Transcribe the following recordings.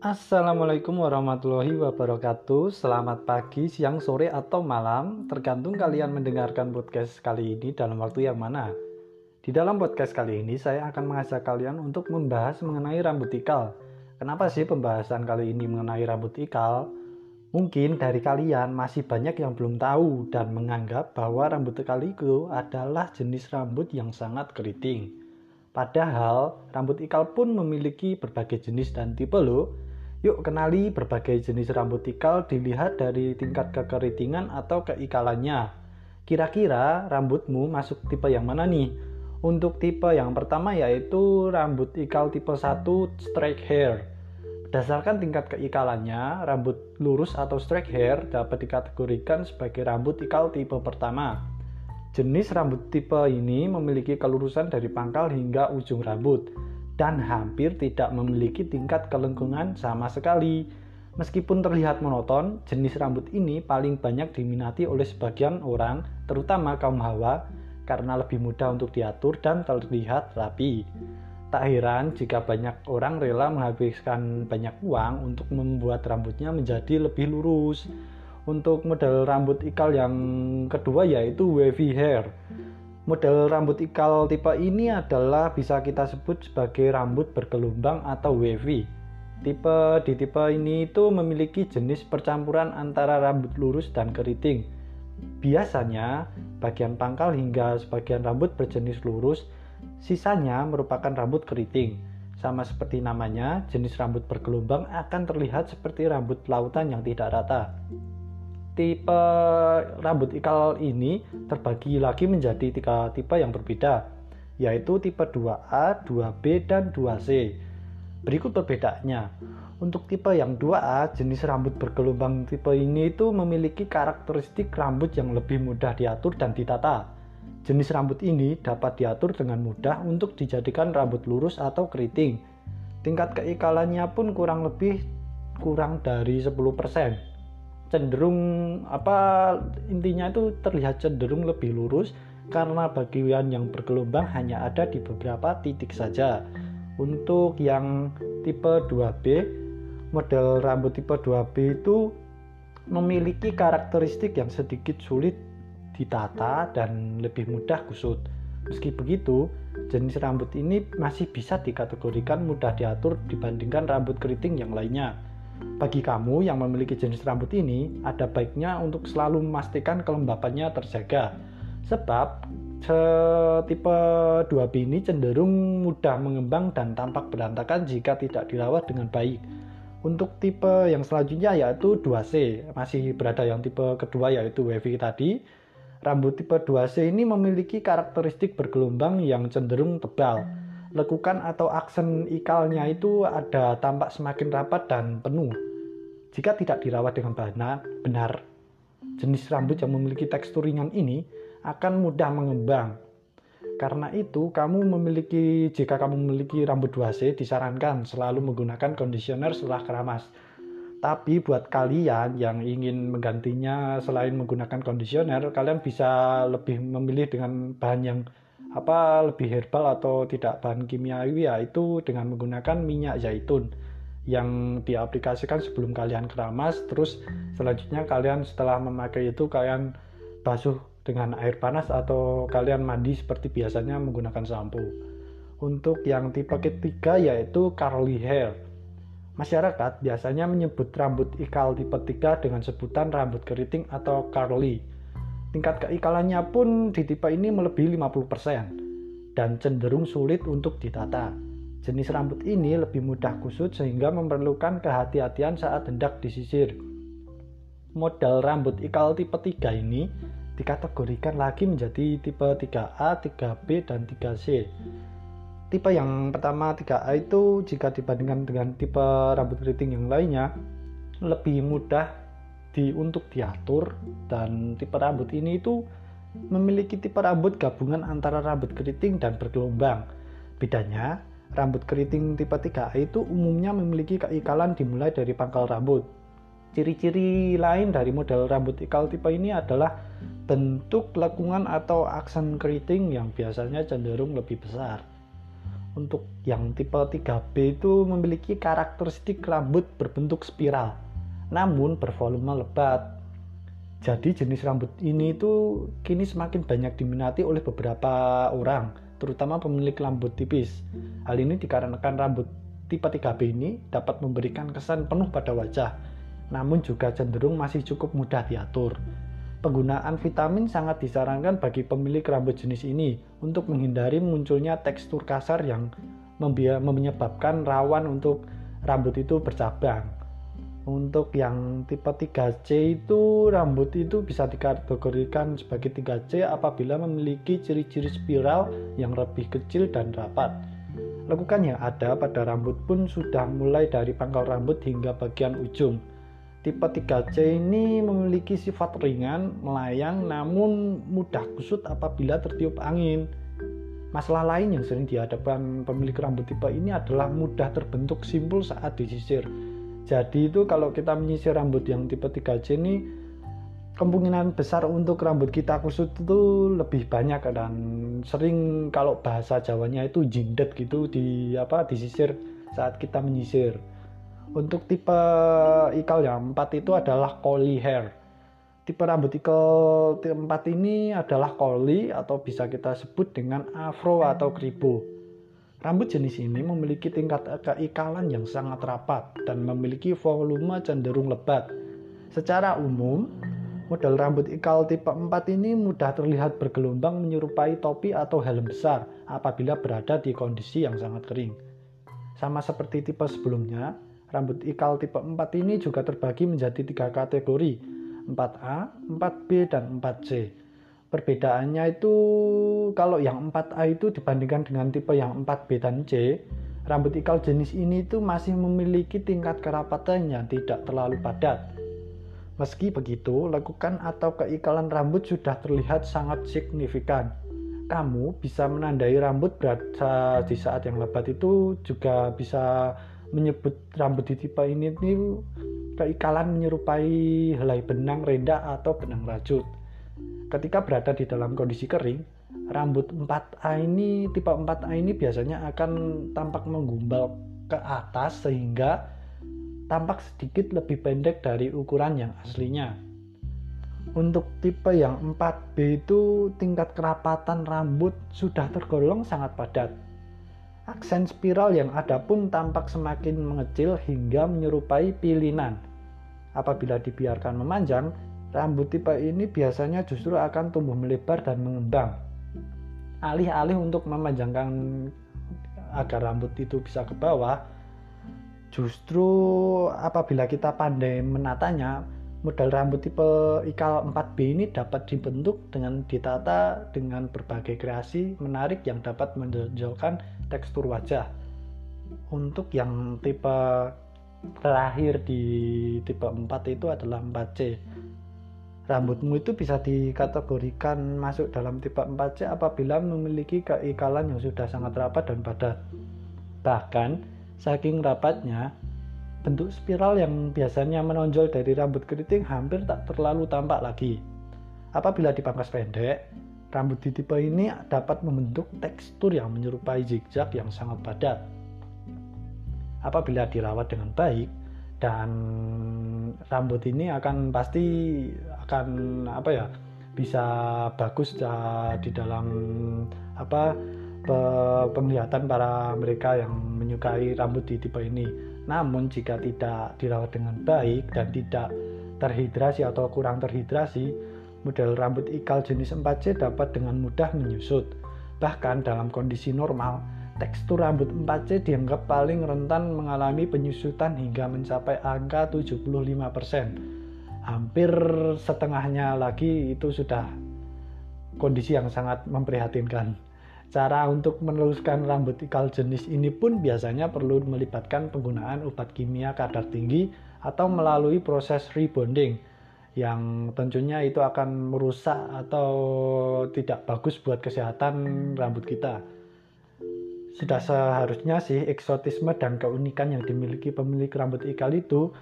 Assalamualaikum warahmatullahi wabarakatuh. Selamat pagi, siang, sore, atau malam, tergantung kalian mendengarkan podcast kali ini dalam waktu yang mana. Di dalam podcast kali ini, saya akan mengajak kalian untuk membahas mengenai rambut ikal. Kenapa sih pembahasan kali ini mengenai rambut ikal? Mungkin dari kalian masih banyak yang belum tahu dan menganggap bahwa rambut ikal itu adalah jenis rambut yang sangat keriting. Padahal rambut ikal pun memiliki berbagai jenis dan tipe loh. Yuk kenali berbagai jenis rambut ikal dilihat dari tingkat kekeritingan atau keikalannya. Kira-kira rambutmu masuk tipe yang mana nih? Untuk tipe yang pertama yaitu rambut ikal tipe 1 straight hair. Berdasarkan tingkat keikalannya, rambut lurus atau straight hair dapat dikategorikan sebagai rambut ikal tipe pertama. Jenis rambut tipe ini memiliki kelurusan dari pangkal hingga ujung rambut dan hampir tidak memiliki tingkat kelengkungan sama sekali. Meskipun terlihat monoton, jenis rambut ini paling banyak diminati oleh sebagian orang, terutama kaum hawa, karena lebih mudah untuk diatur dan terlihat rapi. Tak heran jika banyak orang rela menghabiskan banyak uang untuk membuat rambutnya menjadi lebih lurus. Untuk model rambut ikal yang kedua yaitu wavy hair. Model rambut ikal tipe ini adalah bisa kita sebut sebagai rambut bergelombang atau wavy. Tipe di tipe ini itu memiliki jenis percampuran antara rambut lurus dan keriting. Biasanya, bagian pangkal hingga sebagian rambut berjenis lurus, sisanya merupakan rambut keriting. Sama seperti namanya, jenis rambut bergelombang akan terlihat seperti rambut lautan yang tidak rata tipe rambut ikal ini terbagi lagi menjadi tiga tipe yang berbeda, yaitu tipe 2A, 2B, dan 2C. Berikut perbedaannya. Untuk tipe yang 2A, jenis rambut bergelombang tipe ini itu memiliki karakteristik rambut yang lebih mudah diatur dan ditata. Jenis rambut ini dapat diatur dengan mudah untuk dijadikan rambut lurus atau keriting. Tingkat keikalannya pun kurang lebih kurang dari 10% cenderung apa intinya itu terlihat cenderung lebih lurus karena bagian yang bergelombang hanya ada di beberapa titik saja. Untuk yang tipe 2B, model rambut tipe 2B itu memiliki karakteristik yang sedikit sulit ditata dan lebih mudah kusut. Meski begitu, jenis rambut ini masih bisa dikategorikan mudah diatur dibandingkan rambut keriting yang lainnya. Bagi kamu yang memiliki jenis rambut ini, ada baiknya untuk selalu memastikan kelembapannya terjaga. Sebab tipe 2B ini cenderung mudah mengembang dan tampak berantakan jika tidak dirawat dengan baik. Untuk tipe yang selanjutnya yaitu 2C, masih berada yang tipe kedua yaitu wavy tadi. Rambut tipe 2C ini memiliki karakteristik bergelombang yang cenderung tebal lekukan atau aksen ikalnya itu ada tampak semakin rapat dan penuh. Jika tidak dirawat dengan benar, jenis rambut yang memiliki tekstur ringan ini akan mudah mengembang. Karena itu, kamu memiliki jika kamu memiliki rambut 2C disarankan selalu menggunakan conditioner setelah keramas. Tapi buat kalian yang ingin menggantinya selain menggunakan conditioner, kalian bisa lebih memilih dengan bahan yang apa lebih herbal atau tidak bahan kimiawi ya itu dengan menggunakan minyak zaitun yang diaplikasikan sebelum kalian keramas. Terus selanjutnya kalian setelah memakai itu kalian basuh dengan air panas atau kalian mandi seperti biasanya menggunakan sampo untuk yang tipe ketiga yaitu curly hair masyarakat biasanya menyebut rambut ikal tipe 3 dengan sebutan rambut keriting atau curly Tingkat keikalannya pun di tipe ini melebihi 50% dan cenderung sulit untuk ditata. Jenis rambut ini lebih mudah kusut sehingga memerlukan kehati-hatian saat hendak disisir. Model rambut ikal tipe 3 ini dikategorikan lagi menjadi tipe 3A, 3B, dan 3C. Tipe yang pertama 3A itu jika dibandingkan dengan tipe rambut keriting yang lainnya lebih mudah di untuk diatur dan tipe rambut ini itu memiliki tipe rambut gabungan antara rambut keriting dan bergelombang. Bedanya, rambut keriting tipe 3A itu umumnya memiliki keikalan dimulai dari pangkal rambut. Ciri-ciri lain dari model rambut ikal tipe ini adalah bentuk lekungan atau aksen keriting yang biasanya cenderung lebih besar. Untuk yang tipe 3B itu memiliki karakteristik rambut berbentuk spiral, namun bervolume lebat. Jadi jenis rambut ini itu kini semakin banyak diminati oleh beberapa orang, terutama pemilik rambut tipis. Hal ini dikarenakan rambut tipe 3B ini dapat memberikan kesan penuh pada wajah, namun juga cenderung masih cukup mudah diatur. Penggunaan vitamin sangat disarankan bagi pemilik rambut jenis ini untuk menghindari munculnya tekstur kasar yang menyebabkan rawan untuk rambut itu bercabang. Untuk yang tipe 3C itu rambut itu bisa dikategorikan sebagai 3C apabila memiliki ciri-ciri spiral yang lebih kecil dan rapat. Lekukan yang ada pada rambut pun sudah mulai dari pangkal rambut hingga bagian ujung Tipe 3C ini memiliki sifat ringan, melayang, namun mudah kusut apabila tertiup angin. Masalah lain yang sering dihadapkan pemilik rambut tipe ini adalah mudah terbentuk simpul saat disisir. Jadi itu kalau kita menyisir rambut yang tipe 3C ini kemungkinan besar untuk rambut kita kusut itu lebih banyak dan sering kalau bahasa Jawanya itu jindet gitu di apa disisir saat kita menyisir. Untuk tipe ikal yang 4 itu adalah curly hair. Tipe rambut ikal tipe 4 ini adalah curly atau bisa kita sebut dengan afro atau kribo. Rambut jenis ini memiliki tingkat keikalan yang sangat rapat dan memiliki volume cenderung lebat. Secara umum, model rambut ikal tipe 4 ini mudah terlihat bergelombang menyerupai topi atau helm besar apabila berada di kondisi yang sangat kering. Sama seperti tipe sebelumnya, Rambut ikal tipe 4 ini juga terbagi menjadi tiga kategori, 4A, 4B, dan 4C. Perbedaannya itu kalau yang 4A itu dibandingkan dengan tipe yang 4B dan C, rambut ikal jenis ini itu masih memiliki tingkat kerapatan yang tidak terlalu padat. Meski begitu, lekukan atau keikalan rambut sudah terlihat sangat signifikan. Kamu bisa menandai rambut berada di saat yang lebat itu juga bisa menyebut rambut di tipe ini itu keikalan menyerupai helai benang rendah atau benang rajut. Ketika berada di dalam kondisi kering, rambut 4A ini tipe 4A ini biasanya akan tampak menggumbal ke atas sehingga tampak sedikit lebih pendek dari ukuran yang aslinya. Untuk tipe yang 4B itu tingkat kerapatan rambut sudah tergolong sangat padat Aksen spiral yang ada pun tampak semakin mengecil hingga menyerupai pilinan. Apabila dibiarkan memanjang, rambut tipe ini biasanya justru akan tumbuh melebar dan mengembang. Alih-alih untuk memanjangkan agar rambut itu bisa ke bawah, justru apabila kita pandai menatanya, model rambut tipe ikal 4B ini dapat dibentuk dengan ditata dengan berbagai kreasi menarik yang dapat menonjolkan tekstur wajah. Untuk yang tipe terakhir di tipe 4 itu adalah 4C. Rambutmu itu bisa dikategorikan masuk dalam tipe 4C apabila memiliki keikalan yang sudah sangat rapat dan padat. Bahkan, saking rapatnya, Bentuk spiral yang biasanya menonjol dari rambut keriting hampir tak terlalu tampak lagi. Apabila dipangkas pendek, rambut di tipe ini dapat membentuk tekstur yang menyerupai zigzag yang sangat padat. Apabila dirawat dengan baik dan rambut ini akan pasti akan apa ya bisa bagus di dalam apa penglihatan para mereka yang menyukai rambut di tipe ini namun jika tidak dirawat dengan baik dan tidak terhidrasi atau kurang terhidrasi, model rambut ikal jenis 4C dapat dengan mudah menyusut. Bahkan dalam kondisi normal, tekstur rambut 4C dianggap paling rentan mengalami penyusutan hingga mencapai angka 75%. Hampir setengahnya lagi itu sudah kondisi yang sangat memprihatinkan. Cara untuk meneruskan rambut ikal jenis ini pun biasanya perlu melibatkan penggunaan obat kimia kadar tinggi atau melalui proses rebonding yang tentunya itu akan merusak atau tidak bagus buat kesehatan rambut kita. Sudah seharusnya sih eksotisme dan keunikan yang dimiliki pemilik rambut ikal itu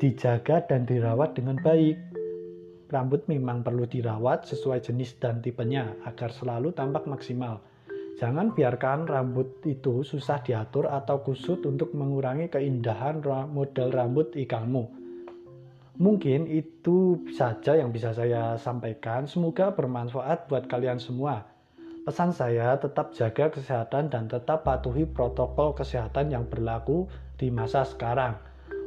dijaga dan dirawat dengan baik. Rambut memang perlu dirawat sesuai jenis dan tipenya agar selalu tampak maksimal. Jangan biarkan rambut itu susah diatur atau kusut untuk mengurangi keindahan model rambut ikanmu. Mungkin itu saja yang bisa saya sampaikan. Semoga bermanfaat buat kalian semua. Pesan saya tetap jaga kesehatan dan tetap patuhi protokol kesehatan yang berlaku di masa sekarang.